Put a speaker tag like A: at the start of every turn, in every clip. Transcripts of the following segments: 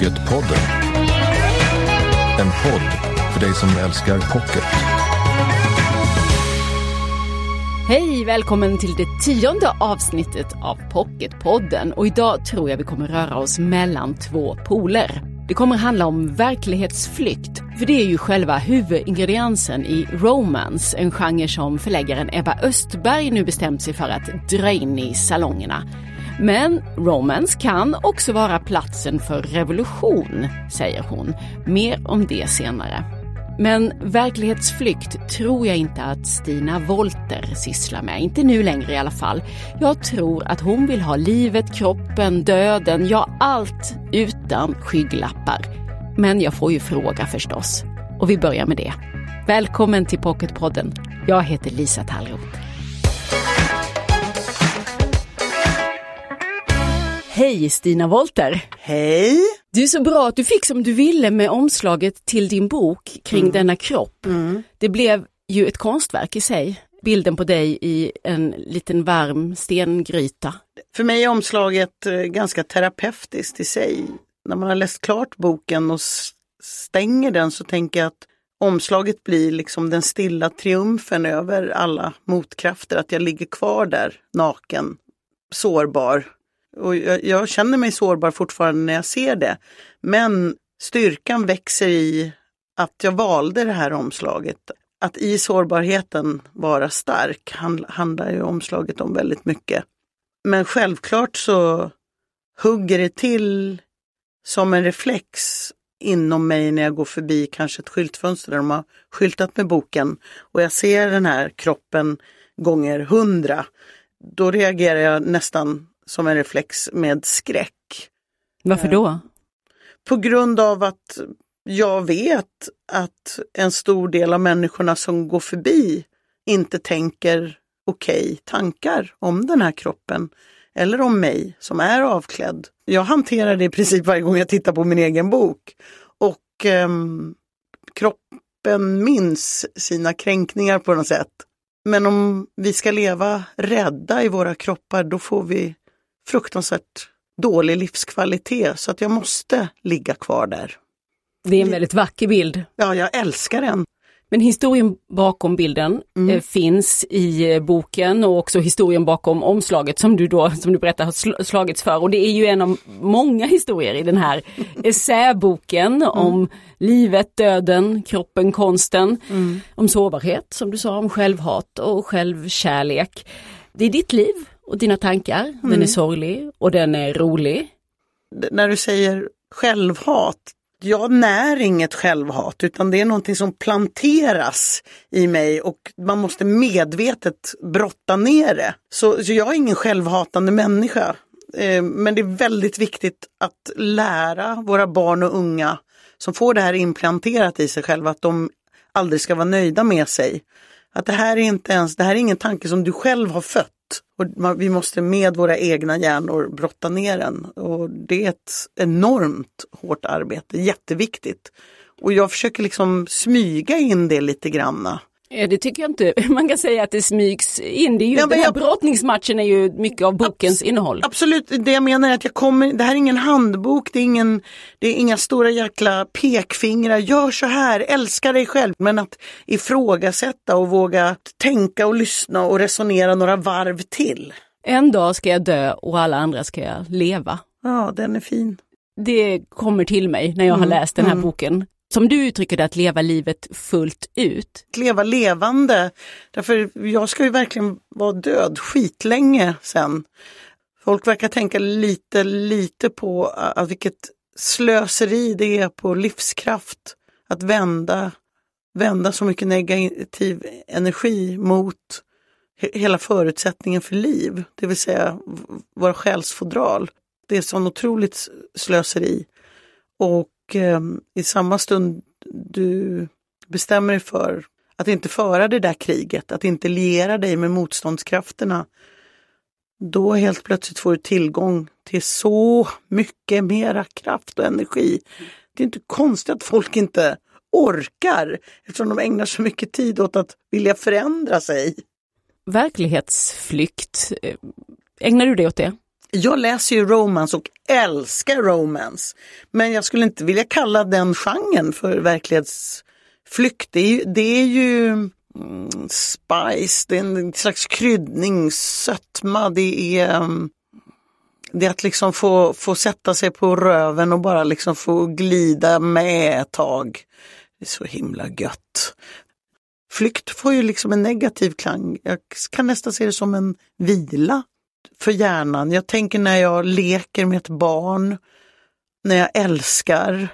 A: Pocketpodden. En podd för dig som älskar pocket.
B: Hej, välkommen till det tionde avsnittet av Pocketpodden. Och idag tror jag vi kommer röra oss mellan två poler. Det kommer handla om verklighetsflykt, för det är ju själva huvudingrediensen i romance, en genre som förläggaren Ebba Östberg nu bestämt sig för att dra in i salongerna. Men romance kan också vara platsen för revolution, säger hon. Mer om det senare. Men verklighetsflykt tror jag inte att Stina Wolter sysslar med, inte nu längre i alla fall. Jag tror att hon vill ha livet, kroppen, döden, ja allt utan skygglappar. Men jag får ju fråga förstås. Och vi börjar med det. Välkommen till Pocketpodden. Jag heter Lisa Tallroth. Hej Stina Wolter!
C: Hej!
B: Det är så bra att du fick som du ville med omslaget till din bok kring
C: Mm.
B: denna kropp. Det blev ju ett konstverk i sig. Bilden på dig i en liten varm stengryta.
C: För mig är omslaget eh, ganska terapeutiskt i sig. När man har läst klart boken och stänger den så tänker jag att omslaget blir liksom den stilla triumfen över alla motkrafter. Att jag ligger kvar där naken, sårbar. Och jag, jag känner mig sårbar fortfarande när jag ser det. Men styrkan växer i att jag valde det här omslaget. Att i sårbarheten vara stark hand, handlar ju omslaget om väldigt mycket. Men självklart så hugger det till som en reflex inom mig när jag går förbi kanske ett skyltfönster där de har skyltat med boken och jag ser den här kroppen gånger hundra. Då reagerar jag nästan som en reflex med skräck.
B: Varför då?
C: På grund av att jag vet att en stor del av människorna som går förbi inte tänker okej tankar om den här kroppen eller om mig som är avklädd. Jag hanterar det i princip varje gång jag tittar på min egen bok. Och ehm, kroppen minns sina kränkningar på något sätt. Men om vi ska leva rädda i våra kroppar då får vi fruktansvärt dålig livskvalitet så att jag måste ligga kvar där.
B: Det är en väldigt vacker bild.
C: Ja, jag älskar den.
B: Men historien bakom bilden
C: Mm.
B: eh, finns i eh, boken och också historien bakom omslaget som du då, som du berättar, har sl- slagits för. Och det är ju en av många historier i den här essäboken
C: Mm.
B: om livet, döden, kroppen, konsten,
C: Mm.
B: om sårbarhet, som du sa, om självhat och självkärlek. Det är ditt liv och dina tankar. Den
C: Mm.
B: är sorglig och den är rolig.
C: D- När du säger självhat, jag när inget självhat utan det är någonting som planteras i mig och man måste medvetet brotta ner det. Så, så jag är ingen självhatande människa. Eh, men det är väldigt viktigt att lära våra barn och unga som får det här implanterat i sig själva att de aldrig ska vara nöjda med sig. Att det här är inte ens, det här är ingen tanke som du själv har fött. Och vi måste med våra egna hjärnor brotta ner den. Och det är ett enormt hårt arbete, jätteviktigt. Och jag försöker liksom smyga in det lite granna.
B: Eh, Det tycker jag inte man kan säga att det smygs in. Det är ju,
C: Ja,
B: den här
C: jag-
B: brottningsmatchen är ju mycket av bokens innehåll.
C: Absolut, det jag menar är att jag kommer, det här är ingen handbok, det är, ingen, det är inga stora jäkla pekfingrar, gör så här, älska dig själv. Men att ifrågasätta och våga tänka och lyssna och resonera några varv till.
B: En dag ska jag dö och alla andra ska jag leva.
C: Ja, den är fin.
B: Det kommer till mig när jag har läst den här boken. Som du uttrycker det, att leva livet fullt ut.
C: Att leva levande. Därför jag ska ju verkligen vara död skitlänge sen. Folk verkar tänka lite, lite på att vilket slöseri det är på livskraft. Att vända, vända så mycket negativ energi mot hela förutsättningen för liv, det vill säga våra själsfodral. Det är sån otroligt slöseri. Och eh, i samma stund du bestämmer dig för att inte föra det där kriget, att inte liera dig med motståndskrafterna, då helt plötsligt får du tillgång till så mycket mera kraft och energi. Det är inte konstigt att folk inte orkar eftersom de ägnar så mycket tid åt att vilja förändra sig.
B: Verklighetsflykt, eh, ägnar du dig åt det?
C: Jag läser ju romance och älskar romance. Men jag skulle inte vilja kalla den genren för verklighetsflykt. Det är ju, det är ju mm, spice, det är en slags kryddning, sötma, det är um, det är att liksom få, få sätta sig på röven och bara liksom få glida med ett tag. Det är så himla gött. Flykt får ju liksom en negativ klang. Jag kan nästan se det som en vila för hjärnan. Jag tänker när jag leker med ett barn, när jag älskar,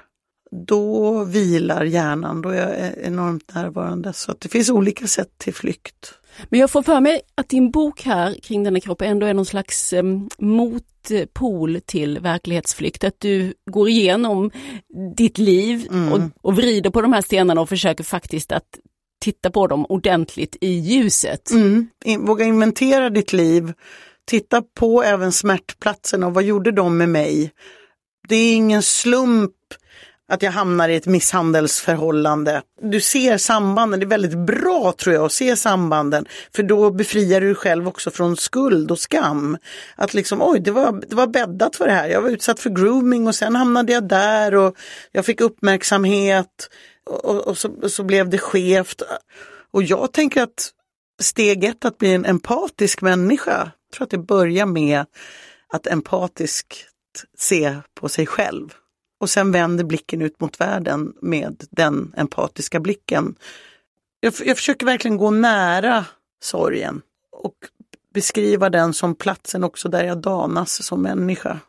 C: då vilar hjärnan, då är jag enormt närvarande. Så det finns olika sätt till flykt.
B: Men jag får för mig att din bok här kring denna kropp ändå är någon slags eh, motpol till verklighetsflykt. Att du går igenom ditt liv mm. och, och vrider på de här stenarna och försöker faktiskt att titta på dem ordentligt i ljuset.
C: Mm. Våga inventera ditt liv, titta på även smärtplatserna och vad gjorde de med mig? Det är ingen slump att jag hamnar i ett misshandelsförhållande. Du ser sambanden, det är väldigt bra tror jag att se sambanden. För då befriar du dig själv också från skuld och skam. Att liksom, oj, det var, det var bäddat för det här. Jag var utsatt för grooming och sen hamnade jag där och jag fick uppmärksamhet och, och, så, och så blev det skevt. Och jag tänker att steg ett att bli en empatisk människa, tror att det börjar med att empatiskt se på sig själv. Och sen vänder blicken ut mot världen med den empatiska blicken. Jag, jag försöker verkligen gå nära sorgen och beskriva den som platsen också där jag danas som människa.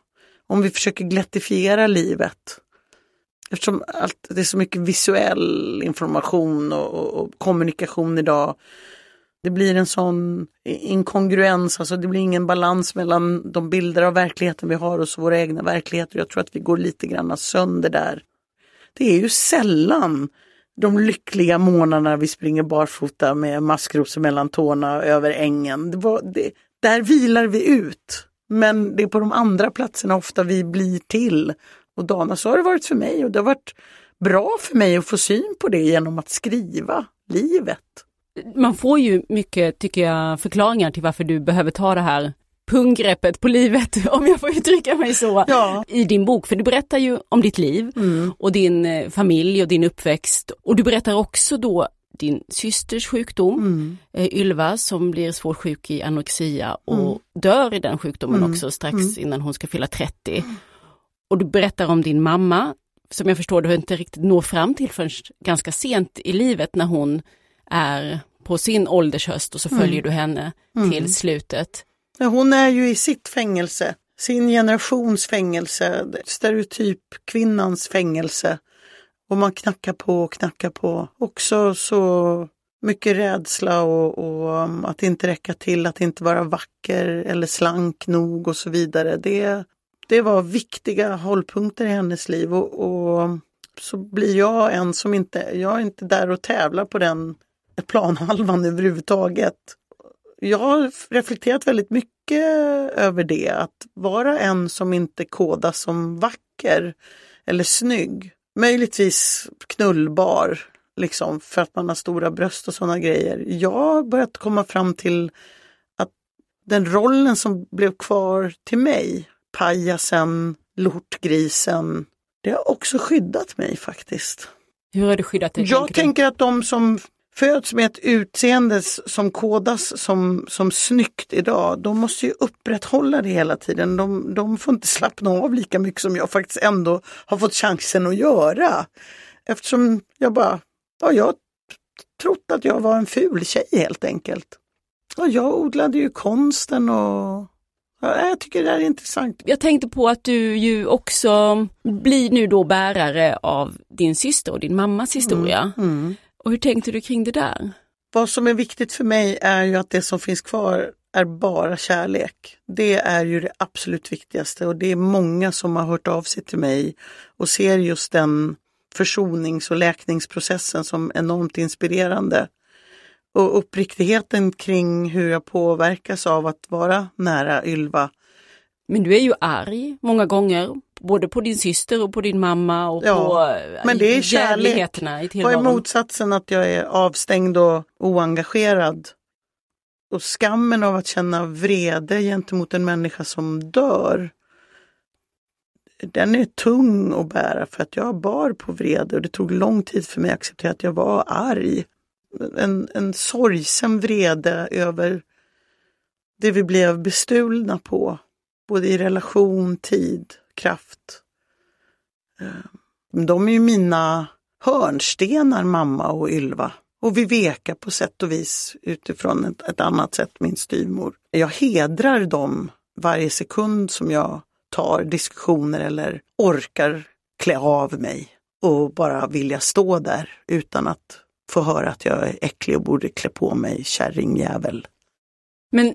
C: Om vi försöker glättifiera livet Eftersom allt, det är så mycket visuell information och, och, och, kommunikation idag. Det blir en sån inkongruens, alltså det blir ingen balans mellan de bilder av verkligheten vi har och våra egna verkligheter. Jag tror att vi går lite grann sönder där. Det är ju sällan de lyckliga månaderna vi springer barfota med maskrosor mellan tårna över ängen. Det var, det, där vilar vi ut. Men det är på de andra platserna ofta vi blir till och Dana, så har det varit för mig och det har varit bra för mig att få syn på det genom att skriva livet.
B: Man får ju mycket, tycker jag, förklaringar till varför du behöver ta det här punggreppet på livet, om jag får uttrycka mig så, ja. i din bok. För du berättar ju om ditt liv mm. och din eh, familj och din uppväxt. Och du berättar också då din systers sjukdom, mm. Eh, Ylva som blir svårt sjuk i anorexia och mm. dör i den sjukdomen mm. också strax mm. innan hon ska fylla 30. Och du berättar om din mamma, som jag förstår du inte riktigt når fram till förrän ganska sent i livet när hon är på sin åldershöst och så följer mm. du henne mm. till slutet.
C: Ja, hon är ju i sitt fängelse, sin generations fängelse, stereotyp kvinnans fängelse. Och man knackar på och knackar på. Också så mycket rädsla och, och um, att inte räcka till, att inte vara vacker eller slank nog och så vidare. Det, det var viktiga hållpunkter i hennes liv och, och, så blir jag en som inte, jag är inte där och tävlar på den planhalvan överhuvudtaget. Jag har reflekterat väldigt mycket över det, att vara en som inte kodas som vacker eller snygg. Möjligtvis knullbar, liksom för att man har stora bröst och sådana grejer. Jag har börjat komma fram till att den rollen som blev kvar till mig pajasen, lortgrisen. Det har också skyddat mig faktiskt.
B: Hur har det skyddat dig?
C: Jag tänker att de som föds med ett utseende som kodas som, som snyggt idag, de måste ju upprätthålla det hela tiden. De, de får inte slappna av lika mycket som jag faktiskt ändå har fått chansen att göra. Eftersom jag bara, ja, jag trott att jag var en ful tjej helt enkelt. Ja, jag odlade ju konsten och Ja, jag tycker det är intressant.
B: Jag tänkte på att du ju också blir nu då bärare av din syster och din mammas historia. Mm, mm. Och hur tänkte du kring det där?
C: Vad som är viktigt för mig är ju att det som finns kvar är bara kärlek. Det är ju det absolut viktigaste och det är många som har hört av sig till mig och ser just den försonings och läkningsprocessen som enormt inspirerande och uppriktigheten kring hur jag påverkas av att vara nära Ylva.
B: Men du är ju arg många gånger, både på din syster och på din mamma och ja, på
C: men det är kärlek.
B: i
C: Vad är motsatsen att jag är avstängd och oengagerad? och skammen av att känna vrede gentemot en människa som dör. Den är tung att bära för att jag bar på vrede och det tog lång tid för mig att acceptera att jag var arg. En, en sorgsen vrede över det vi blev bestulna på, både i relation, tid, kraft. Ehm, de är ju mina hörnstenar, mamma och Ylva. Och Viveka på sätt och vis utifrån ett, ett annat sätt, min styvmor. Jag hedrar dem varje sekund som jag tar diskussioner eller orkar klä av mig och bara vilja stå där utan att få höra att jag är äcklig och borde klä på mig kärringjävel.
B: Men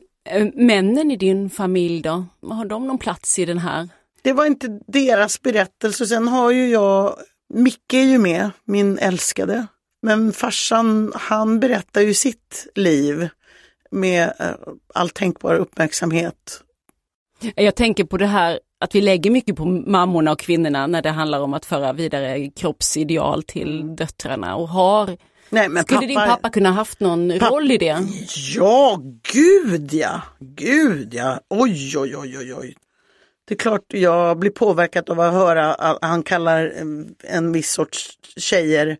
B: männen i din familj då, har de någon plats i den här?
C: Det var inte deras berättelse. Sen har ju jag, Micke är ju med, min älskade. Men farsan, han berättar ju sitt liv med äh, all tänkbar uppmärksamhet.
B: Jag tänker på det här att vi lägger mycket på mammorna och kvinnorna när det handlar om att föra vidare kroppsideal till döttrarna och har
C: Nej, men
B: Skulle
C: pappa,
B: din pappa kunna haft någon roll i det?
C: Ja, gud ja! Gud ja! Oj, oj, oj, oj, oj. Det är klart jag blir påverkad av att höra att han kallar en, en viss sorts tjejer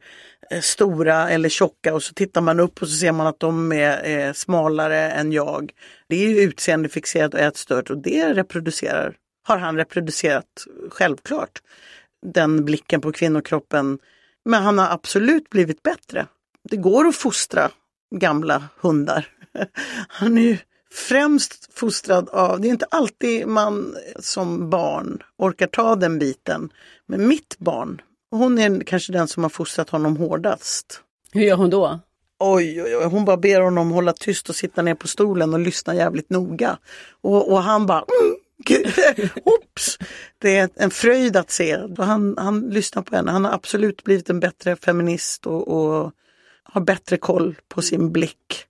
C: eh, stora eller tjocka och så tittar man upp och så ser man att de är eh, smalare än jag. Det är ju utseendefixerat och ätstört och det reproducerar, har han reproducerat självklart. Den blicken på kvinnokroppen. Men han har absolut blivit bättre. Det går att fostra gamla hundar. Han är ju främst fostrad av, det är inte alltid man som barn orkar ta den biten. Men mitt barn, hon är kanske den som har fostrat honom hårdast.
B: Hur gör hon då?
C: Oj, oj, oj, hon bara ber honom hålla tyst och sitta ner på stolen och lyssna jävligt noga. Och, och han bara mm, Oops. Det är en fröjd att se. Han, han lyssnar på henne. Han har absolut blivit en bättre feminist och, och har bättre koll på sin blick.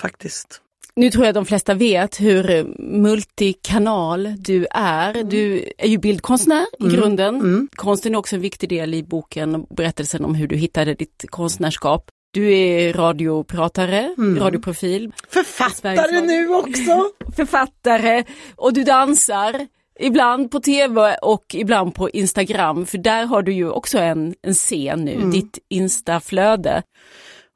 C: Faktiskt.
B: Nu tror jag de flesta vet hur multikanal du är. Du är ju bildkonstnär i
C: Mm.
B: grunden.
C: Mm.
B: Konsten är också en viktig del i boken och berättelsen om hur du hittade ditt konstnärskap. Du är radiopratare,
C: Mm.
B: radioprofil,
C: Författare nu också!
B: författare och du dansar. Ibland på tv och ibland på Instagram, för där har du ju också en, en scen nu,
C: Mm.
B: ditt instaflöde.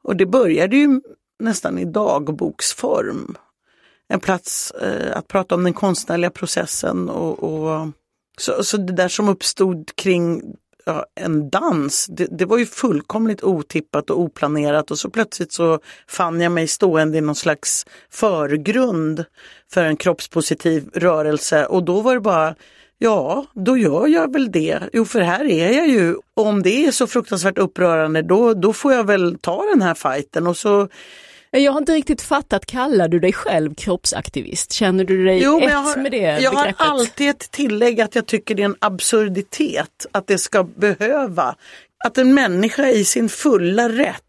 C: Och det började ju nästan i dagboksform. En plats eh, att prata om den konstnärliga processen och, och så, så det där som uppstod kring ja, en dans, det, det var ju fullkomligt otippat och oplanerat och så plötsligt så fann jag mig stående i någon slags förgrund för en kroppspositiv rörelse och då var det bara Ja, då gör jag väl det. Jo, för här är jag ju. Om det är så fruktansvärt upprörande, då, då får jag väl ta den här fighten och så
B: Jag har inte riktigt fattat, kallar du dig själv kroppsaktivist? Känner du dig
C: Jo,
B: ett
C: jag har,
B: med det
C: jag har
B: begreppet?
C: alltid ett tillägg att jag tycker det är en absurditet att det ska behöva. Att en människa i sin fulla rätt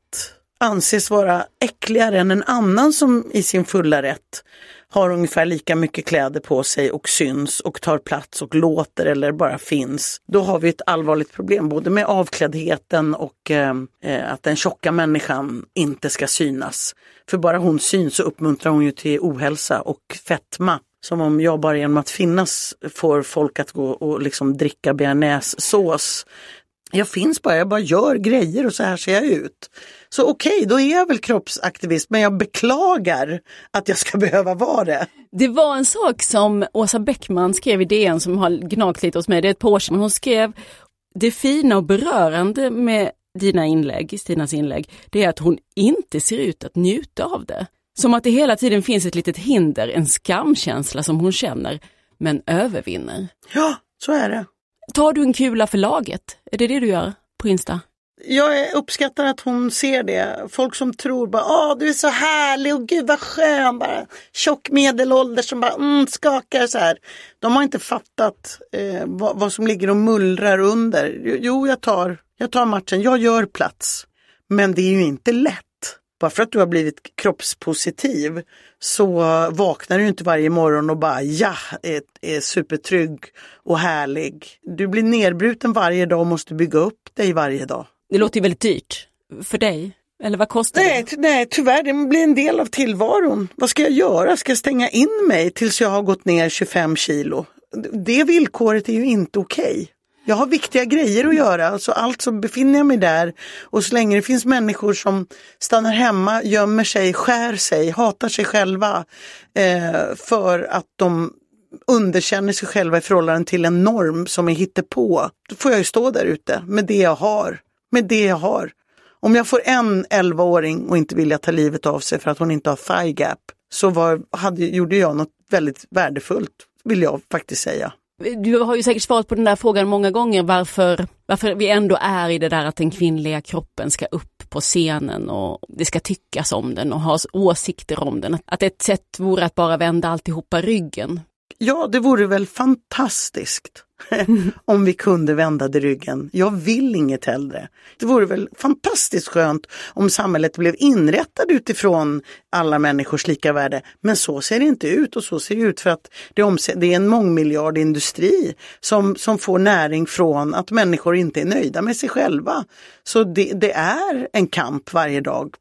C: anses vara äckligare än en annan som i sin fulla rätt har ungefär lika mycket kläder på sig och syns och tar plats och låter eller bara finns. Då har vi ett allvarligt problem både med avkläddheten och eh, eh, att den tjocka människan inte ska synas. För bara hon syns så uppmuntrar hon ju till ohälsa och fetma. Som om jag bara genom att finnas får folk att gå och liksom dricka bearnaisesås. Jag finns bara, jag bara gör grejer och så här ser jag ut. Så okej, då är jag väl kroppsaktivist men jag beklagar att jag ska behöva vara det.
B: Det var en sak som Åsa Bäckman skrev i DN som har gnagt lite hos mig, det är ett par år sedan. Hon skrev det fina och berörande med dina inlägg, Stinas inlägg, det är att hon inte ser ut att njuta av det. Som att det hela tiden finns ett litet hinder, en skamkänsla som hon känner, men övervinner.
C: Ja, så är det.
B: Tar du en kula för laget? Är det det du gör på Insta?
C: Jag uppskattar att hon ser det. Folk som tror bara, åh du är så härlig och gud vad skön, bara tjock medelålder som bara mm, skakar så här. De har inte fattat eh, vad, vad som ligger och mullrar under. Jo, jag tar, jag tar matchen, jag gör plats. Men det är ju inte lätt. Bara för att du har blivit kroppspositiv så vaknar du inte varje morgon och bara ja, är, är supertrygg och härlig. Du blir nedbruten varje dag och måste bygga upp dig varje dag.
B: Det låter ju väldigt dyrt för dig. Eller vad kostar
C: nej,
B: det?
C: Nej, tyvärr, det blir en del av tillvaron. Vad ska jag göra? Ska jag stänga in mig tills jag har gått ner 25 kilo? Det villkoret är ju inte okej. Okay. Jag har viktiga grejer att göra, alltså så som befinner jag mig där och så länge det finns människor som stannar hemma, gömmer sig, skär sig, hatar sig själva eh, för att de underkänner sig själva i förhållande till en norm som är hittepå. Då får jag ju stå där ute med det jag har. Med det jag har. Om jag får en 11-åring och inte vilja ta livet av sig för att hon inte har thigh gap så var, hade, gjorde jag något väldigt värdefullt, vill jag faktiskt säga.
B: Du har ju säkert svarat på den där frågan många gånger varför, varför vi ändå är i det där att den kvinnliga kroppen ska upp på scenen och det ska tyckas om den och ha åsikter om den. Att ett sätt vore att bara vända alltihopa ryggen.
C: Ja, det vore väl fantastiskt om vi kunde vända det ryggen. Jag vill inget hellre. Det vore väl fantastiskt skönt om samhället blev inrättat utifrån alla människors lika värde. Men så ser det inte ut och så ser det ut för att det, är en mångmiljardindustri som, som får näring från att människor inte är nöjda med sig själva. Så det, det är en kamp varje dag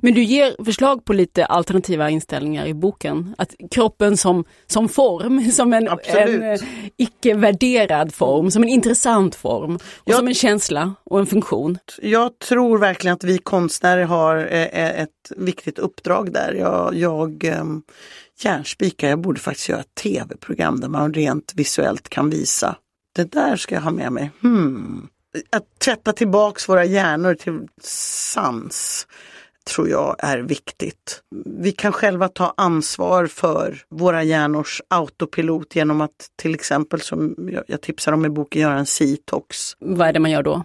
B: men du ger förslag på lite alternativa inställningar i boken. Att kroppen som, som form, som en, en eh, icke-värderad form, som en intressant form och jag, som en känsla och en funktion.
C: Jag tror verkligen att vi konstnärer har eh, eh, ett viktigt uppdrag där. Jag, jag ehm, hjärnspikar, jag borde faktiskt göra ett tv-program där man rent visuellt kan visa. Det där ska jag ha med mig. Hmm. Att tvätta tillbaks våra hjärnor till sans tror jag är viktigt. Vi kan själva ta ansvar för våra hjärnors autopilot genom att till exempel, som jag tipsar om i boken, göra en C-tox.
B: Vad är det man gör då?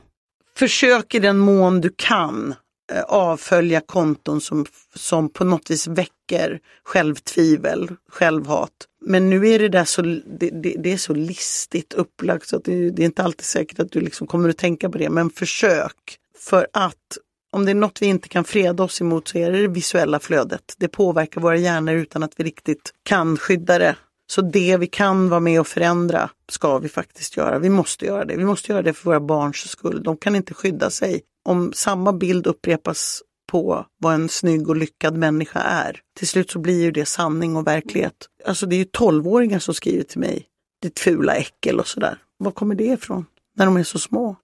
C: Försök i den mån du kan eh, avfölja konton som, som på något vis väcker självtvivel, självhat. Men nu är det där så, det, det, det är så listigt upplagt så att det, det, är inte alltid säkert att du liksom kommer att tänka på det. Men försök. För att om det är något vi inte kan freda oss emot så är det det visuella flödet. Det påverkar våra hjärnor utan att vi riktigt kan skydda det. Så det vi kan vara med och förändra ska vi faktiskt göra. Vi måste göra det. Vi måste göra det för våra barns skull. De kan inte skydda sig. Om samma bild upprepas på vad en snygg och lyckad människa är. Till slut så blir ju det sanning och verklighet. Alltså det är ju tolvåringar som skriver till mig. Ditt fula äckel och sådär. Var kommer det ifrån? När de är så små.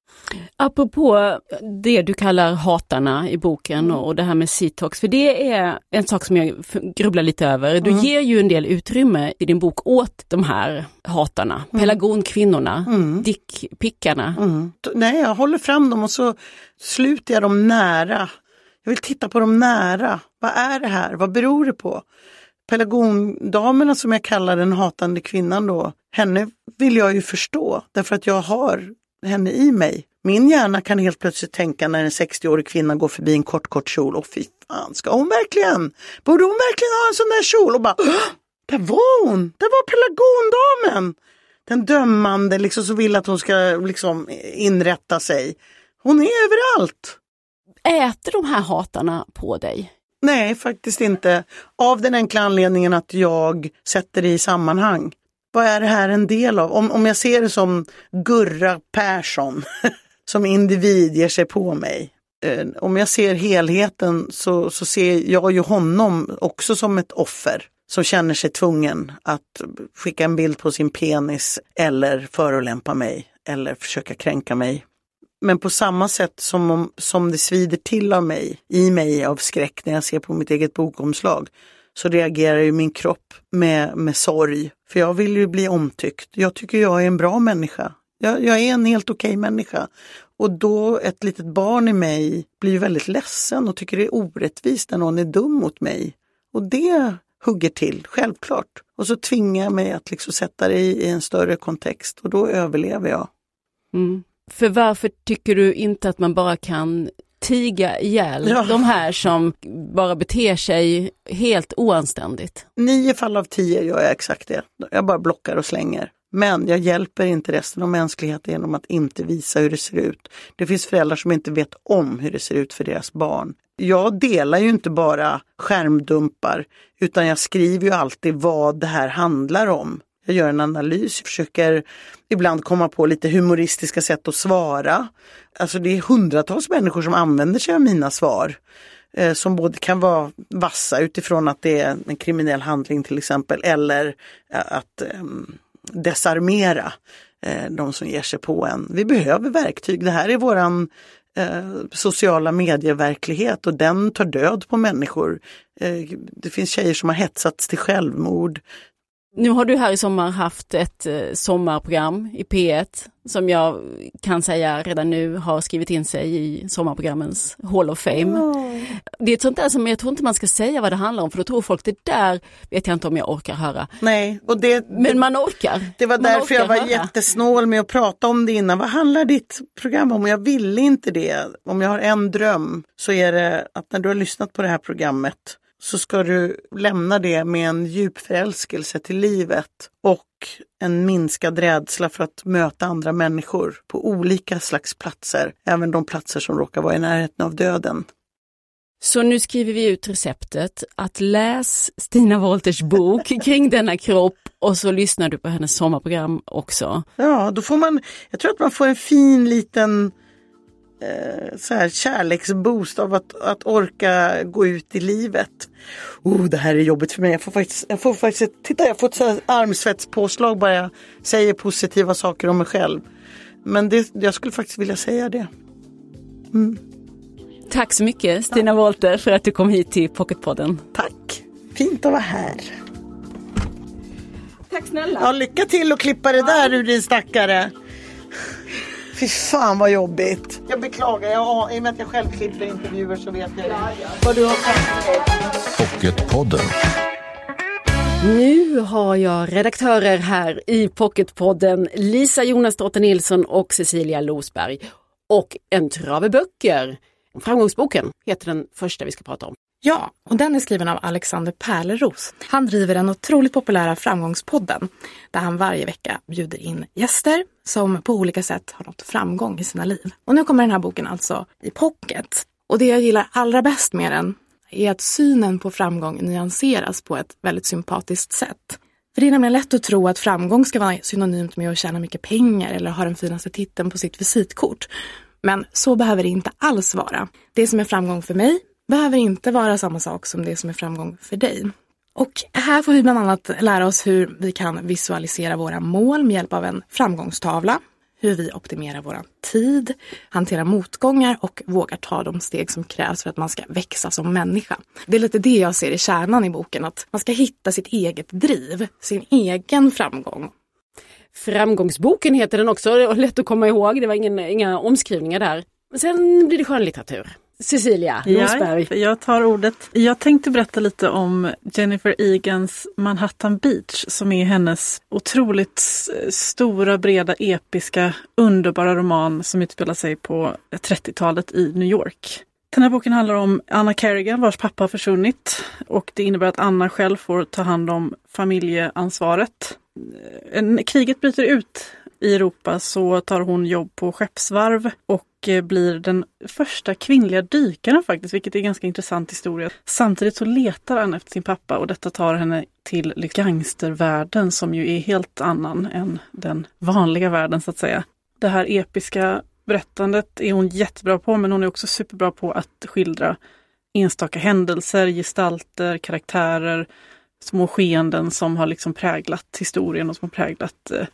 B: Apropå det du kallar hatarna i boken mm. och det här med Citox, för det är en sak som jag grubblar lite över. Du mm. ger ju en del utrymme i din bok åt de här hatarna, mm. pelargonkvinnorna, mm. dickpickarna.
C: Mm. Nej, jag håller fram dem och så sluter jag dem nära. Jag vill titta på dem nära. Vad är det här? Vad beror det på? Pelargondamerna som jag kallar den hatande kvinnan då, henne vill jag ju förstå därför att jag har henne i mig. Min hjärna kan helt plötsligt tänka när en 60-årig kvinna går förbi en kort, kort kjol. Och fy fan, ska hon verkligen? Borde hon verkligen ha en sån där kjol? Och bara, där var hon! Där var pelargondamen! Den dömande liksom som vill att hon ska liksom inrätta sig. Hon är överallt.
B: Äter de här hatarna på dig?
C: Nej, faktiskt inte. Av den enkla anledningen att jag sätter det i sammanhang vad är det här en del av? Om, om jag ser det som Gurra Persson som individ ger sig på mig. Eh, om jag ser helheten så, så ser jag ju honom också som ett offer som känner sig tvungen att skicka en bild på sin penis eller förolämpa mig eller försöka kränka mig. Men på samma sätt som, om, som det svider till av mig, i mig av skräck när jag ser på mitt eget bokomslag, så reagerar ju min kropp med, med sorg. För jag vill ju bli omtyckt. Jag tycker jag är en bra människa. Jag, jag är en helt okej okay människa. Och då ett litet barn i mig blir väldigt ledsen och tycker det är orättvist när någon är dum mot mig. Och det hugger till, självklart. Och så tvingar jag mig att liksom sätta det i, i en större kontext och då överlever jag.
B: Mm. För varför tycker du inte att man bara kan tiga ihjäl ja. de här som bara beter sig helt oanständigt.
C: Nio fall av tio gör jag exakt det. Jag bara blockar och slänger. Men jag hjälper inte resten av mänskligheten genom att inte visa hur det ser ut. Det finns föräldrar som inte vet om hur det ser ut för deras barn. Jag delar ju inte bara skärmdumpar utan jag skriver ju alltid vad det här handlar om. Jag gör en analys, försöker ibland komma på lite humoristiska sätt att svara. Alltså det är hundratals människor som använder sig av mina svar. Eh, som både kan vara vassa utifrån att det är en kriminell handling till exempel eller eh, att eh, desarmera eh, de som ger sig på en. Vi behöver verktyg. Det här är våran eh, sociala medieverklighet och den tar död på människor. Eh, det finns tjejer som har hetsats till självmord.
B: Nu har du här i sommar haft ett eh, sommarprogram i P1 som jag kan säga redan nu har skrivit in sig i sommarprogrammens Hall of Fame. Oh. Det är ett sånt där som jag tror inte man ska säga vad det handlar om för då tror folk det där vet jag inte om jag orkar höra.
C: Nej, och det,
B: Men man orkar.
C: Det var därför jag var höra. jättesnål med att prata om det innan. Vad handlar ditt program om? Jag ville inte det. Om jag har en dröm så är det att när du har lyssnat på det här programmet så ska du lämna det med en djup förälskelse till livet och en minskad rädsla för att möta andra människor på olika slags platser, även de platser som råkar vara i närheten av döden.
B: Så nu skriver vi ut receptet att läs Stina Wolters bok kring denna kropp och så lyssnar du på hennes sommarprogram också.
C: Ja, då får man, jag tror att man får en fin liten eh, så här kärleksboost av att, att orka gå ut i livet. Oh, det här är jobbigt för mig. Jag får faktiskt, jag får faktiskt titta, jag får ett så här armsvetspåslag bara jag säger positiva saker om mig själv. Men det, jag skulle faktiskt vilja säga det.
B: Mm. Tack så mycket Stina ja. Wolter för att du kom hit till Pocketpodden.
C: Tack! Fint att vara här.
B: Tack snälla.
C: Ja, lycka till att klippa det där ur din stackare. Fy fan vad jobbigt. Jag beklagar, jag, i och med att jag själv klipper intervjuer så vet jag vad du har.
A: Pocketpodden.
B: Nu har jag redaktörer här i Pocketpodden, Lisa Jonasdotter Nilsson och Cecilia Losberg. Och en trave böcker. Framgångsboken heter den första vi ska prata om.
D: Ja, och den är skriven av Alexander Pärleros. Han driver den otroligt populära Framgångspodden där han varje vecka bjuder in gäster som på olika sätt har nått framgång i sina liv. Och nu kommer den här boken alltså i pocket. Och det jag gillar allra bäst med den är att synen på framgång nyanseras på ett väldigt sympatiskt sätt. För det är nämligen lätt att tro att framgång ska vara synonymt med att tjäna mycket pengar eller ha den finaste titeln på sitt visitkort. Men så behöver det inte alls vara. Det som är framgång för mig behöver inte vara samma sak som det som är framgång för dig. Och här får vi bland annat lära oss hur vi kan visualisera våra mål med hjälp av en framgångstavla, hur vi optimerar vår tid, hanterar motgångar och vågar ta de steg som krävs för att man ska växa som människa. Det är lite det jag ser i kärnan i boken, att man ska hitta sitt eget driv, sin egen framgång.
B: Framgångsboken heter den också, det var lätt att komma ihåg, det var ingen, inga omskrivningar där. Men sen blir det skönlitteratur. Cecilia Rosberg.
E: Ja, jag tar ordet. Jag tänkte berätta lite om Jennifer Egans Manhattan Beach som är hennes otroligt stora, breda, episka, underbara roman som utspelar sig på 30-talet i New York. Den här boken handlar om Anna Kerrigan vars pappa har försvunnit och det innebär att Anna själv får ta hand om familjeansvaret. Kriget bryter ut i Europa så tar hon jobb på skeppsvarv och Eh, blir den första kvinnliga dykaren faktiskt, vilket är en ganska intressant historia. Samtidigt så letar Anna efter sin pappa och detta tar henne till gangstervärlden som ju är helt annan än den vanliga världen så att säga. Det här episka berättandet är hon jättebra på men hon är också superbra på att skildra enstaka händelser, gestalter, karaktärer, små skeenden som har liksom präglat historien och som har präglat eh,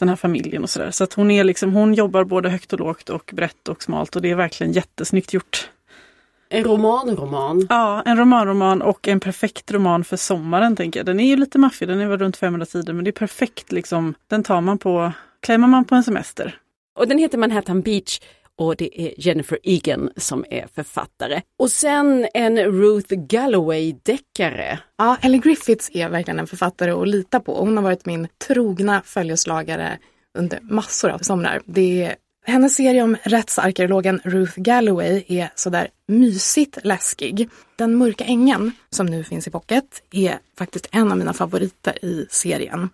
E: den här familjen och sådär. Så att hon är liksom, hon jobbar både högt och lågt och brett och smalt och det är verkligen jättesnyggt gjort.
B: En romanroman?
E: Ja, en romanroman och en perfekt roman för sommaren tänker jag. Den är ju lite maffig, den är väl runt 500 sidor men det är perfekt liksom. Den tar man på, klämmer man på en semester.
B: Och den heter Manhattan Beach och det är Jennifer Egan som är författare. Och sen en Ruth Galloway-deckare.
D: Ja, Ellen Griffiths är verkligen en författare att lita på. Hon har varit min trogna följeslagare under massor av somrar. Det är, hennes serie om rättsarkeologen Ruth Galloway är sådär mysigt läskig. Den mörka ängen, som nu finns i pocket, är faktiskt en av mina favoriter i serien.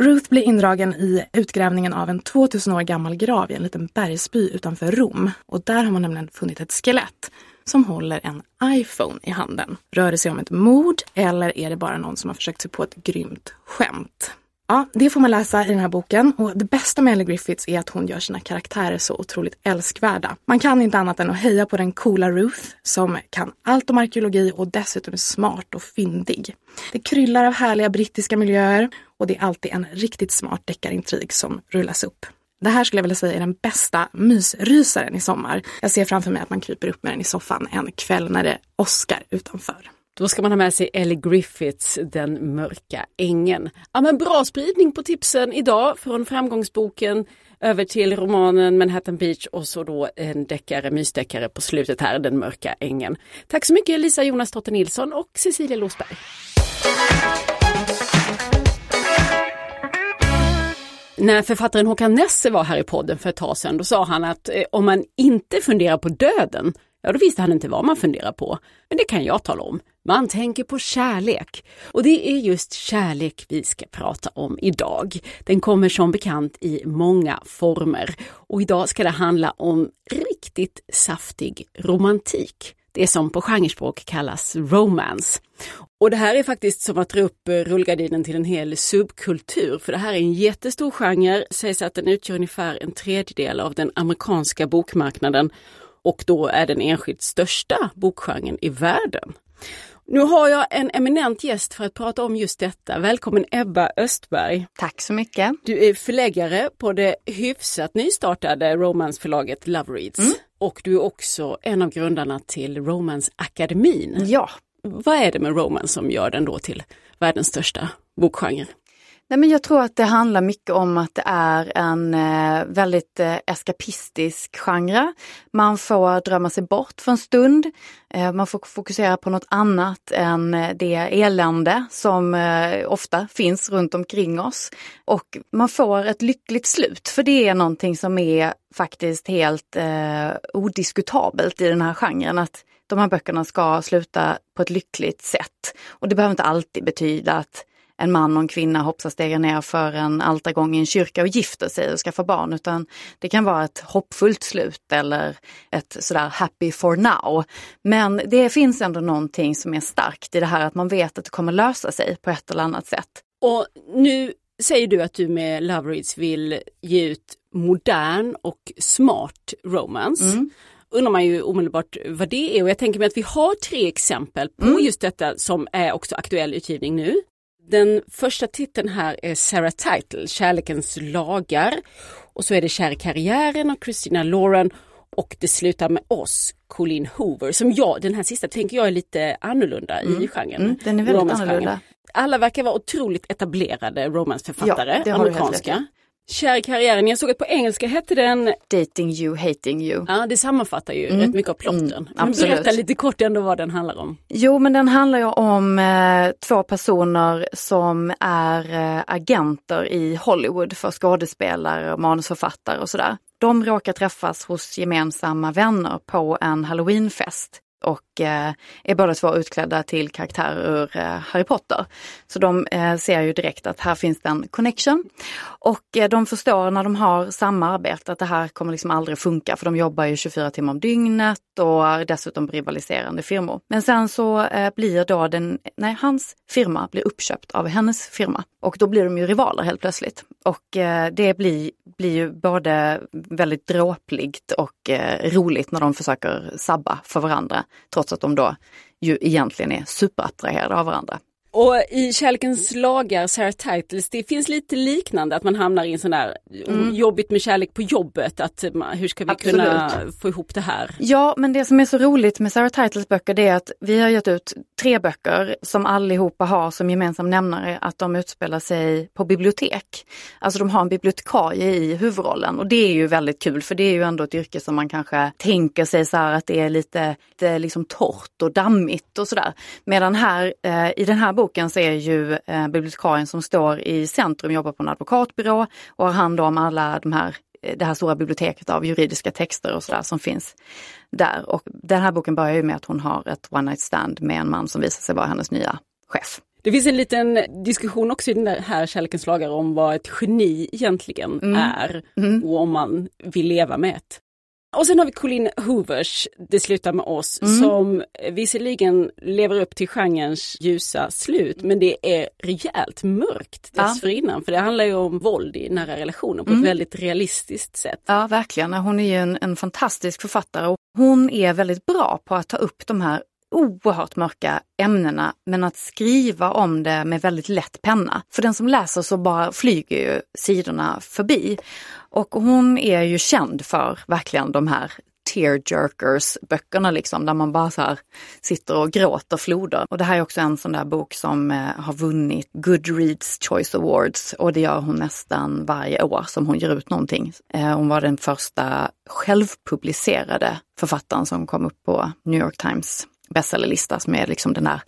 D: Ruth blir indragen i utgrävningen av en 2000 år gammal grav i en liten bergsby utanför Rom. Och där har man nämligen funnit ett skelett som håller en iPhone i handen. Rör det sig om ett mord eller är det bara någon som har försökt sig på ett grymt skämt? Ja, det får man läsa i den här boken och det bästa med Ellie Griffiths är att hon gör sina karaktärer så otroligt älskvärda. Man kan inte annat än att heja på den coola Ruth som kan allt om arkeologi och dessutom är smart och fyndig. Det kryllar av härliga brittiska miljöer och det är alltid en riktigt smart deckarintrig som rullas upp. Det här skulle jag vilja säga är den bästa mysrysaren i sommar. Jag ser framför mig att man kryper upp med den i soffan en kväll när det åskar utanför.
B: Då ska man ha med sig Ellie Griffiths Den mörka ängen. Ja men bra spridning på tipsen idag från framgångsboken över till romanen Manhattan Beach och så då en deckare, mysdeckare på slutet här, Den mörka ängen. Tack så mycket Lisa Jonas Dotter Nilsson och Cecilia Losberg. När författaren Håkan Nesse var här i podden för ett tag sedan, då sa han att eh, om man inte funderar på döden, ja då visste han inte vad man funderar på. Men det kan jag tala om. Man tänker på kärlek. Och det är just kärlek vi ska prata om idag. Den kommer som bekant i många former. Och idag ska det handla om riktigt saftig romantik. Det som på genrespråk kallas romance. Och det här är faktiskt som att dra upp rullgardinen till en hel subkultur, för det här är en jättestor genre, sägs att den utgör ungefär en tredjedel av den amerikanska bokmarknaden och då är den enskilt största bokgenren i världen. Nu har jag en eminent gäst för att prata om just detta. Välkommen Ebba Östberg.
F: Tack så mycket.
B: Du är förläggare på det hyfsat nystartade romansförlaget Love Reads. Mm. Och du är också en av grundarna till Romansakademin.
F: Ja.
B: Vad är det med romance som gör den då till världens största bokgenre?
F: Nej, men jag tror att det handlar mycket om att det är en eh, väldigt eh, eskapistisk genre. Man får drömma sig bort för en stund. Eh, man får fokusera på något annat än eh, det elände som eh, ofta finns runt omkring oss. Och man får ett lyckligt slut, för det är någonting som är faktiskt helt eh, odiskutabelt i den här genren. Att de här böckerna ska sluta på ett lyckligt sätt. Och det behöver inte alltid betyda att en man och en kvinna hoppsar ner för en altargång i en kyrka och gifter sig och skaffar barn, utan det kan vara ett hoppfullt slut eller ett sådär happy for now. Men det finns ändå någonting som är starkt i det här att man vet att det kommer lösa sig på ett eller annat sätt.
B: Och nu säger du att du med Love Reads vill ge ut modern och smart romance. Mm undrar man ju omedelbart vad det är och jag tänker mig att vi har tre exempel på mm. just detta som är också aktuell utgivning nu. Den första titeln här är Sarah Title, Kärlekens lagar. Och så är det Kär i karriären av Christina Lauren och det slutar med oss, Colleen Hoover, som jag, den här sista tänker jag är lite annorlunda mm. i genren. Mm,
F: den är väldigt annorlunda.
B: Alla verkar vara otroligt etablerade romansförfattare, ja, amerikanska. Kär i karriären, jag såg att på engelska hette den
F: Dating you, hating you.
B: Ja, det sammanfattar ju mm. rätt mycket av plotten. Mm, men berätta lite kort ändå vad den handlar om.
F: Jo, men den handlar ju om eh, två personer som är eh, agenter i Hollywood för skådespelare och manusförfattare och sådär. De råkar träffas hos gemensamma vänner på en halloweenfest och eh, är båda två utklädda till karaktärer ur eh, Harry Potter. Så de eh, ser ju direkt att här finns det en connection. Och eh, de förstår när de har samarbete att det här kommer liksom aldrig funka för de jobbar ju 24 timmar om dygnet och är dessutom rivaliserande firmor. Men sen så eh, blir då den, nej hans firma blir uppköpt av hennes firma och då blir de ju rivaler helt plötsligt. Och eh, det blir, blir ju både väldigt dråpligt och roligt när de försöker sabba för varandra trots att de då ju egentligen är superattraherade av varandra.
B: Och i Kärlekens lagar, Sarah Titles, det finns lite liknande att man hamnar i en sån där mm. jobbigt med kärlek på jobbet, att hur ska vi Absolut. kunna få ihop det här?
F: Ja, men det som är så roligt med Sarah Titles böcker det är att vi har gett ut tre böcker som allihopa har som gemensam nämnare att de utspelar sig på bibliotek. Alltså de har en bibliotekarie i huvudrollen och det är ju väldigt kul för det är ju ändå ett yrke som man kanske tänker sig så här att det är lite, lite liksom torrt och dammigt och sådär. Medan här eh, i den här boken boken så är ju eh, bibliotekarien som står i centrum, jobbar på en advokatbyrå och har hand om alla de här eh, det här stora biblioteket av juridiska texter och sådär som finns där. Och den här boken börjar ju med att hon har ett one night stand med en man som visar sig vara hennes nya chef.
B: Det finns en liten diskussion också i den här Kärlekens lagar om vad ett geni egentligen mm. är mm. och om man vill leva med ett. Och sen har vi Colin Hoovers, Det slutar med oss, mm. som visserligen lever upp till genrens ljusa slut, men det är rejält mörkt dessförinnan. Ja. För det handlar ju om våld i nära relationer på mm. ett väldigt realistiskt sätt.
F: Ja, verkligen. Hon är ju en, en fantastisk författare och hon är väldigt bra på att ta upp de här oerhört mörka ämnena men att skriva om det med väldigt lätt penna. För den som läser så bara flyger ju sidorna förbi. Och hon är ju känd för verkligen de här tearjerkers böckerna liksom där man bara så här sitter och gråter floder. Och det här är också en sån där bok som eh, har vunnit Goodreads Choice Awards och det gör hon nästan varje år som hon ger ut någonting. Eh, hon var den första självpublicerade författaren som kom upp på New York Times bestsellerlista som är liksom den där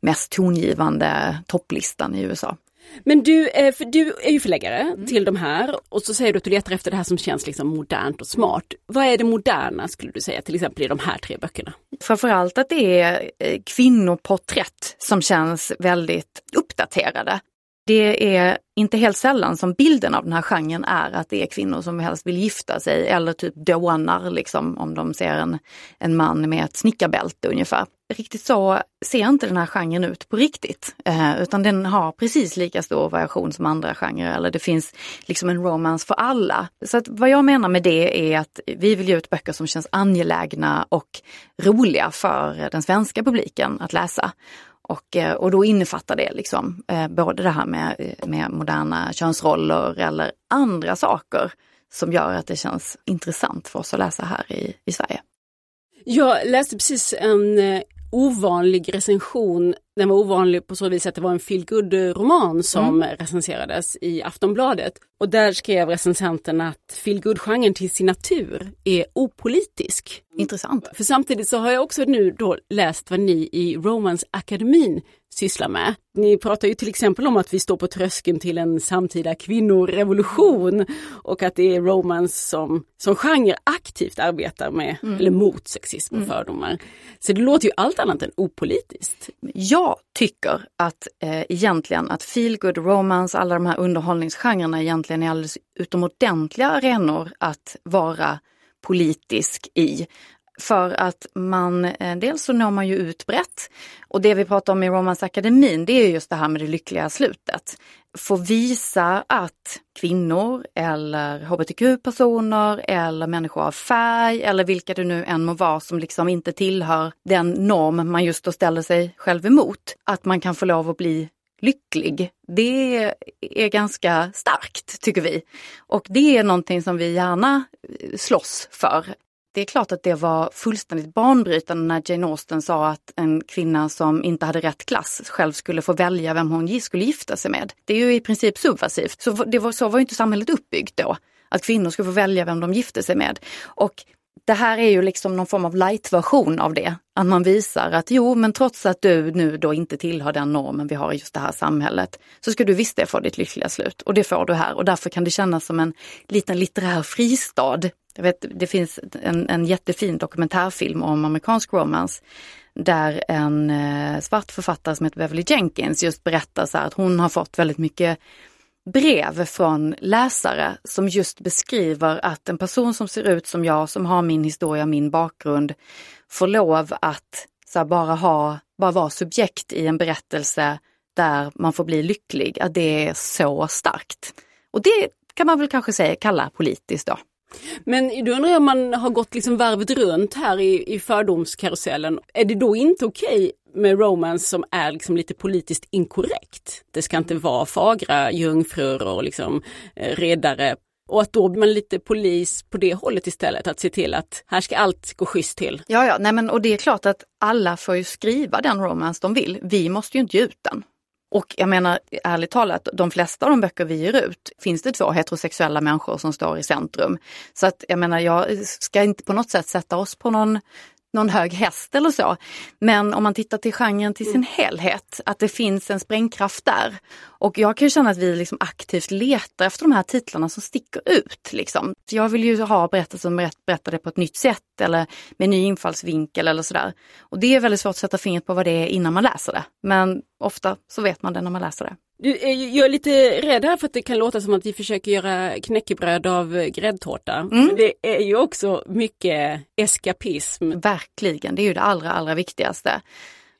F: mest tongivande topplistan i USA.
B: Men du, eh, du är ju förläggare mm. till de här och så säger du att du letar efter det här som känns liksom modernt och smart. Vad är det moderna skulle du säga till exempel i de här tre böckerna?
F: Framförallt att det är eh, kvinnoporträtt som känns väldigt uppdaterade. Det är inte helt sällan som bilden av den här genren är att det är kvinnor som helst vill gifta sig eller typ dånar liksom om de ser en, en man med ett snickarbälte ungefär. Riktigt så ser inte den här genren ut på riktigt. Eh, utan den har precis lika stor variation som andra genrer eller det finns liksom en romance för alla. Så att vad jag menar med det är att vi vill ge ut böcker som känns angelägna och roliga för den svenska publiken att läsa. Och, eh, och då innefattar det liksom eh, både det här med, eh, med moderna könsroller eller andra saker som gör att det känns intressant för oss att läsa här i, i Sverige.
B: Jag läste precis en eh, ovanlig recension. Den var ovanlig på så vis att det var en feelgood roman som mm. recenserades i Aftonbladet. Och där skrev recensenten att feelgood-genren till sin natur är opolitisk.
F: Intressant.
B: För samtidigt så har jag också nu då läst vad ni i Romance Akademin sysslar med. Ni pratar ju till exempel om att vi står på tröskeln till en samtida kvinnorevolution och att det är romance som, som genre aktivt arbetar med, mm. eller mot sexism och mm. fördomar. Så det låter ju allt annat än opolitiskt.
F: Jag tycker att eh, egentligen att feelgood romance, alla de här underhållningsgenrerna egentligen är alldeles utomordentliga arenor att vara politisk i. För att man, eh, dels så når man ju ut brett och det vi pratar om i Romance Akademin det är just det här med det lyckliga slutet. Få visa att kvinnor eller hbtq-personer eller människor av färg eller vilka det nu än må vara som liksom inte tillhör den norm man just då ställer sig själv emot. Att man kan få lov att bli lycklig. Det är ganska starkt tycker vi. Och det är någonting som vi gärna eh, slåss för. Det är klart att det var fullständigt banbrytande när Jane Austen sa att en kvinna som inte hade rätt klass själv skulle få välja vem hon skulle gifta sig med. Det är ju i princip subversivt. Så, det var, så var inte samhället uppbyggt då. Att kvinnor skulle få välja vem de gifte sig med. Och det här är ju liksom någon form av light-version av det. Att man visar att jo, men trots att du nu då inte tillhör den normen vi har i just det här samhället, så ska du visst det få ditt lyckliga slut. Och det får du här och därför kan det kännas som en liten litterär fristad jag vet, det finns en, en jättefin dokumentärfilm om amerikansk romance där en eh, svart författare som heter Beverly Jenkins just berättar så att hon har fått väldigt mycket brev från läsare som just beskriver att en person som ser ut som jag, som har min historia, min bakgrund, får lov att så bara ha, bara vara subjekt i en berättelse där man får bli lycklig, att det är så starkt. Och det kan man väl kanske säga kalla politiskt då.
B: Men då undrar jag om man har gått liksom varvet runt här i, i fördomskarusellen. Är det då inte okej okay med romance som är liksom lite politiskt inkorrekt? Det ska inte vara fagra jungfrur och liksom eh, redare och att då blir man lite polis på det hållet istället, att se till att här ska allt gå schysst till.
F: Ja, ja, nej men och det är klart att alla får ju skriva den romance de vill. Vi måste ju inte ge ut den. Och jag menar ärligt talat, de flesta av de böcker vi ger ut finns det två heterosexuella människor som står i centrum. Så att jag menar, jag ska inte på något sätt sätta oss på någon någon hög häst eller så. Men om man tittar till genren till sin helhet, att det finns en sprängkraft där. Och jag kan känna att vi liksom aktivt letar efter de här titlarna som sticker ut. Liksom. Jag vill ju ha berättelser som berättar det på ett nytt sätt eller med ny infallsvinkel eller sådär. Och det är väldigt svårt att sätta fingret på vad det är innan man läser det. Men ofta så vet man det när man läser det.
B: Du, eh, jag är lite rädd här för att det kan låta som att vi försöker göra knäckebröd av gräddtårta.
F: Mm.
B: Det är ju också mycket eskapism.
F: Verkligen, det är ju det allra, allra viktigaste.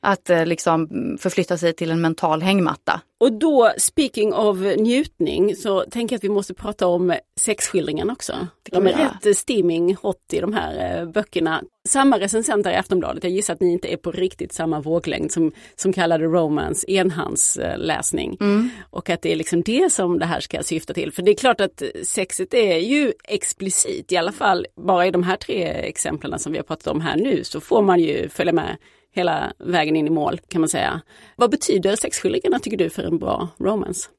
F: Att eh, liksom förflytta sig till en mental hängmatta.
B: Och då, speaking of njutning, så tänker jag att vi måste prata om sexskildringarna också. De är rätt eh, steaming hot i de här eh, böckerna. Samma recensenter i Aftonbladet, jag gissar att ni inte är på riktigt samma våglängd som, som kallade romance enhandsläsning. Och att det är liksom det som det här ska syfta till. För det är klart att sexet är ju explicit, i alla fall bara i de här tre exemplen som vi har pratat om här nu så får man ju följa med hela vägen in i mål kan man säga. Vad betyder sexskildringarna tycker du för en bra romance?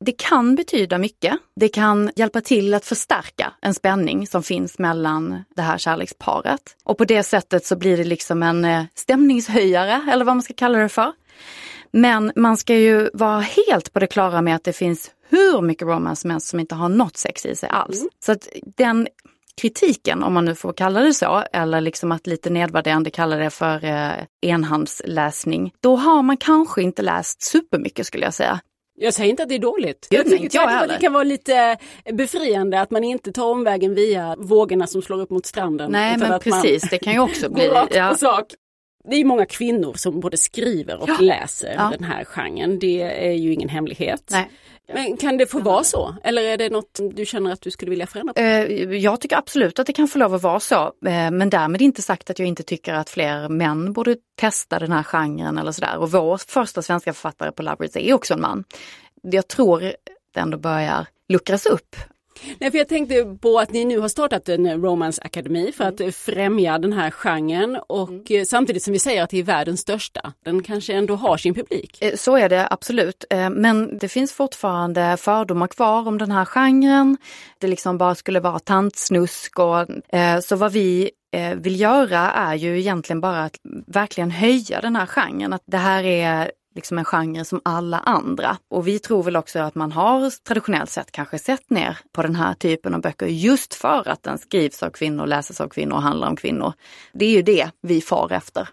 F: Det kan betyda mycket. Det kan hjälpa till att förstärka en spänning som finns mellan det här kärleksparet. Och på det sättet så blir det liksom en eh, stämningshöjare eller vad man ska kalla det för. Men man ska ju vara helt på det klara med att det finns hur mycket romance som helst som inte har något sex i sig alls. Så att den kritiken, om man nu får kalla det så, eller liksom att lite nedvärderande kalla det för eh, enhandsläsning, då har man kanske inte läst supermycket skulle jag säga.
B: Jag säger inte att det är dåligt. Jag
F: nej,
B: tycker
F: inte jag
B: att det kan vara lite befriande att man inte tar omvägen via vågorna som slår upp mot stranden.
F: Nej men
B: att man
F: precis, det kan ju också bli... Ja.
B: sak. Det är många kvinnor som både skriver och
F: Ja.
B: läser
F: Ja.
B: den här genren. Det är ju ingen hemlighet.
F: Nej.
B: Men kan det få vara så? Eller är det något du känner att du skulle vilja förändra? På?
F: Eh, Jag tycker absolut att det kan få lov att vara så. Eh, Men därmed inte sagt att jag inte tycker att fler män borde testa den här genren eller sådär. Och vår första svenska författare på Lovebirds är också en man. Jag tror det ändå börjar luckras upp.
B: Nej, för jag tänkte på att ni nu har startat en Romance Academy för att främja den här genren och eh, samtidigt som vi säger att det är världens största. Den kanske ändå har sin publik.
F: Eh, Så är det absolut. Eh, Men det finns fortfarande fördomar kvar om den här genren. Det liksom bara skulle vara tantsnusk och eh, så vad vi eh, vill göra är ju egentligen bara att verkligen höja den här genren. Att det här är liksom en genre som alla andra. Och vi tror väl också att man har traditionellt sett kanske sett ner på den här typen av böcker just för att den skrivs av kvinnor, läses av kvinnor och handlar om kvinnor. Det är ju det vi far efter.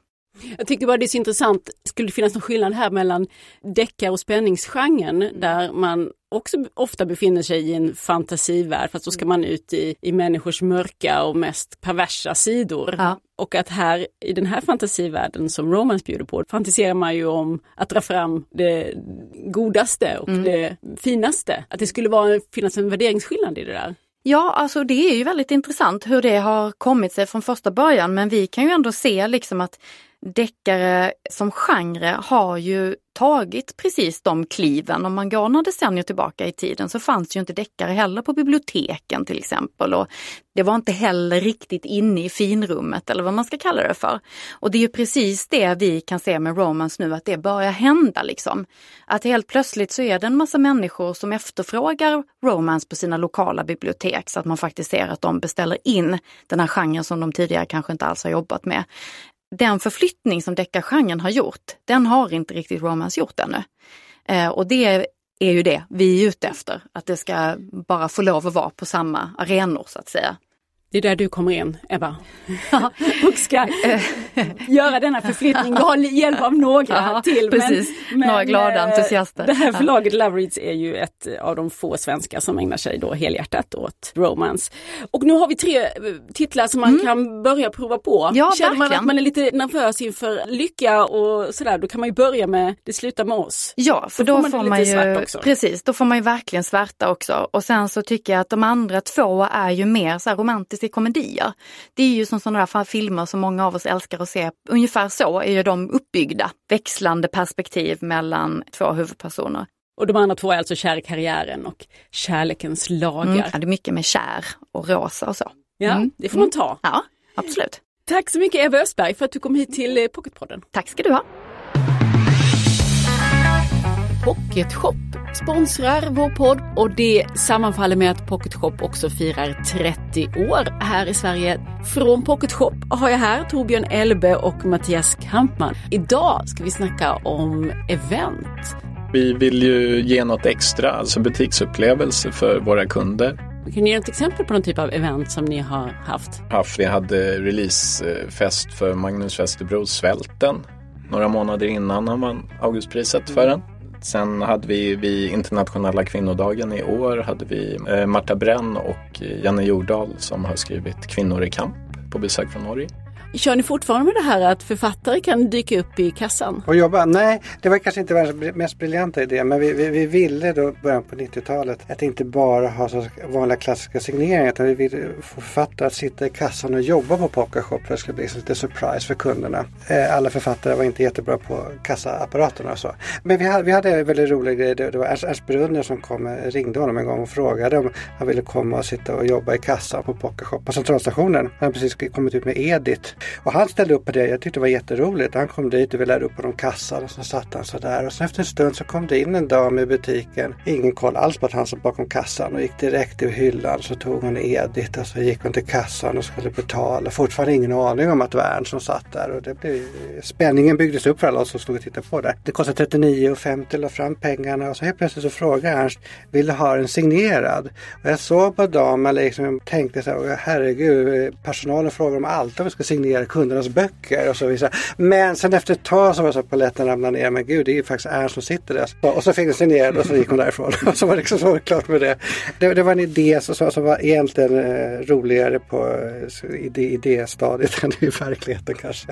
B: Jag tyckte bara det är så intressant, skulle det finnas någon skillnad här mellan deckar och spänningsgenren där man också ofta befinner sig i en fantasivärld fast då ska man ut i, i människors mörka och mest perversa sidor.
F: Ja.
B: Och att här i den här fantasivärlden som romance bjuder på fantiserar man ju om att dra fram det godaste och det finaste. Att det skulle vara, finnas en värderingsskillnad i det där.
F: Ja, alltså det är ju väldigt intressant hur det har kommit sig från första början men vi kan ju ändå se liksom att deckare som genre har ju tagit precis de kliven. Om man går några decennier tillbaka i tiden så fanns ju inte deckare heller på biblioteken till exempel. Och det var inte heller riktigt inne i finrummet eller vad man ska kalla det för. Och det är ju precis det vi kan se med romance nu, att det börjar hända liksom. Att helt plötsligt så är det en massa människor som efterfrågar romance på sina lokala bibliotek så att man faktiskt ser att de beställer in den här genren som de tidigare kanske inte alls har jobbat med den förflyttning som deckargenren har gjort, den har inte riktigt romance gjort ännu. Eh, och det är ju det vi är ute efter, att det ska bara få lov att vara på samma arenor så att säga.
B: Det är där du kommer in, Ebba. och ska göra denna förflyttning. Du har hjälp av några
F: Ja,
B: till.
F: precis. Några glada
B: eh,
F: entusiaster.
B: Det här förlaget Lovereads är ju ett av de få svenskar som ägnar sig då helhjärtat åt romance. Och nu har vi tre eh, titlar som man kan börja prova på.
F: Mm. Ja,
B: Känner man
F: verkligen.
B: att man är lite nervös inför lycka och sådär, då kan man ju börja med Det slutar med oss.
F: Ja, för
B: Då
F: då,
B: får man
F: får man, ju,
B: också.
F: precis, då får man ju verkligen svärta också. Och sen så tycker jag att de andra två är ju mer så här romantiska komedier. Det är ju som sådana där filmer som många av oss älskar att se. Ungefär så är ju de uppbyggda. Växlande perspektiv mellan två huvudpersoner.
B: Och de andra två är alltså Kär i karriären och Kärlekens lagar.
F: Mm. Ja, det är mycket med kär och rosa och så.
B: Ja,
F: Mm.
B: det får man ta.
F: Ja, absolut.
B: Tack så mycket Eva Östberg för att du kom hit till eh, Pocketpodden.
F: Tack ska du ha.
G: Pocket Shop sponsrar vår podd och det sammanfaller med att Pocket Shop också firar 30 år här i Sverige. Från Pocket Shop har jag här Torbjörn Elbe och Mattias Kampman. Idag ska vi snacka om event.
H: Vi vill ju ge något extra, alltså butiksupplevelse för våra kunder.
B: Kan ni ge ett exempel på någon typ av event som ni har haft?
H: Haft, vi hade releasefest för Magnus Westerbros Svälten några månader innan han vann Augustpriset för den. Sen hade vi vid internationella kvinnodagen i år hade vi eh, Marta Brenn och Janne Jordahl som har skrivit Kvinnor i kamp på besök från Norge.
B: Kör ni fortfarande med det här att författare kan dyka upp i kassan?
I: Och jobba? Nej, det var kanske inte världens mest briljanta idé men vi, vi, vi ville då början på 90-talet att inte bara ha så vanliga klassiska signeringar utan vi ville få författare att sitta i kassan och jobba på Pokershop för att det skulle bli lite surprise för kunderna. Eh, alla författare var inte jättebra på kassaapparaterna och så. Men vi hade, vi hade en väldigt rolig grej. Det var Ernst Brunner som kom, eh, ringde honom en gång och frågade om han ville komma och sitta och jobba i kassan på Pokershop på centralstationen. Han hade precis kommit ut med Edith och han ställde upp på det. Jag tyckte det var jätteroligt. Han kom dit och vi lärde upp honom kassan och så satt han sådär. Och sen efter en stund så kom det in en dam i butiken. Ingen koll alls på att han satt bakom kassan och gick direkt till hyllan. Så tog hon Edith och så gick hon till kassan och skulle betala. Fortfarande ingen aning om att det var Ernst som satt där. Och det blev, spänningen byggdes upp för alla som stod och tittade på det. Det kostade 39,50 la fram pengarna och så helt plötsligt så frågade Ernst, vill du ha den signerad? Och jag såg på damen liksom tänkte så här, herregud, personalen frågar om allt om vi ska signera kundernas böcker och så vidare. Men sen efter ett tag så var det så att paletten ramlade ner. Men gud, det är ju faktiskt Ernst som sitter där. Och så fick den signerad och så gick hon därifrån. och så var det liksom så klart med det. Det, det var en idé som, som var egentligen eh, roligare på eh, idé, idéstadiet än i verkligheten kanske.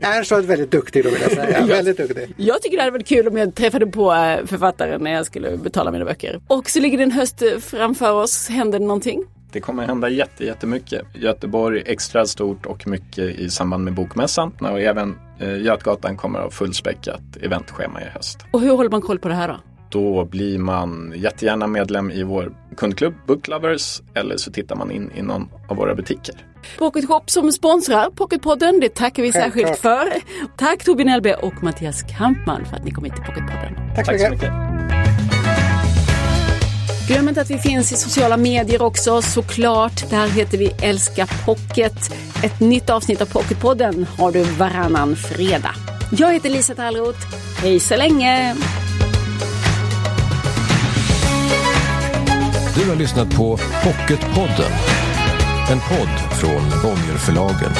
I: Ernst var väldigt duktig då vill jag säga. väldigt duktig.
B: Jag tycker det hade varit kul om jag träffade på eh, författaren när jag skulle betala mina böcker. Och så ligger det en höst framför oss. Händer det någonting?
H: Det kommer hända jätte, jättemycket. Göteborg extra stort och mycket i samband med Bokmässan. Och även eh, Götgatan kommer att ha fullspäckat eventschema i höst.
B: Och hur håller man koll på det här då?
H: Då blir man jättegärna medlem i vår kundklubb Book Lovers eller så tittar man in i någon av våra butiker.
B: Pocket Shop som sponsrar Pocketpodden, det tackar vi särskilt för. Tack Torbjörn Elbe och Mattias Kampman för att ni kom hit till Pocketpodden.
I: Tack så
H: Tack så
I: mycket.
H: mycket.
B: Glöm inte att vi finns i sociala medier också såklart. Där heter vi Älska Pocket. Ett nytt avsnitt av Pocketpodden har du varannan fredag. Jag heter Lisa Tallroth. Hej så länge!
A: Du har lyssnat på Pocketpodden. En podd från Bonnierförlagen.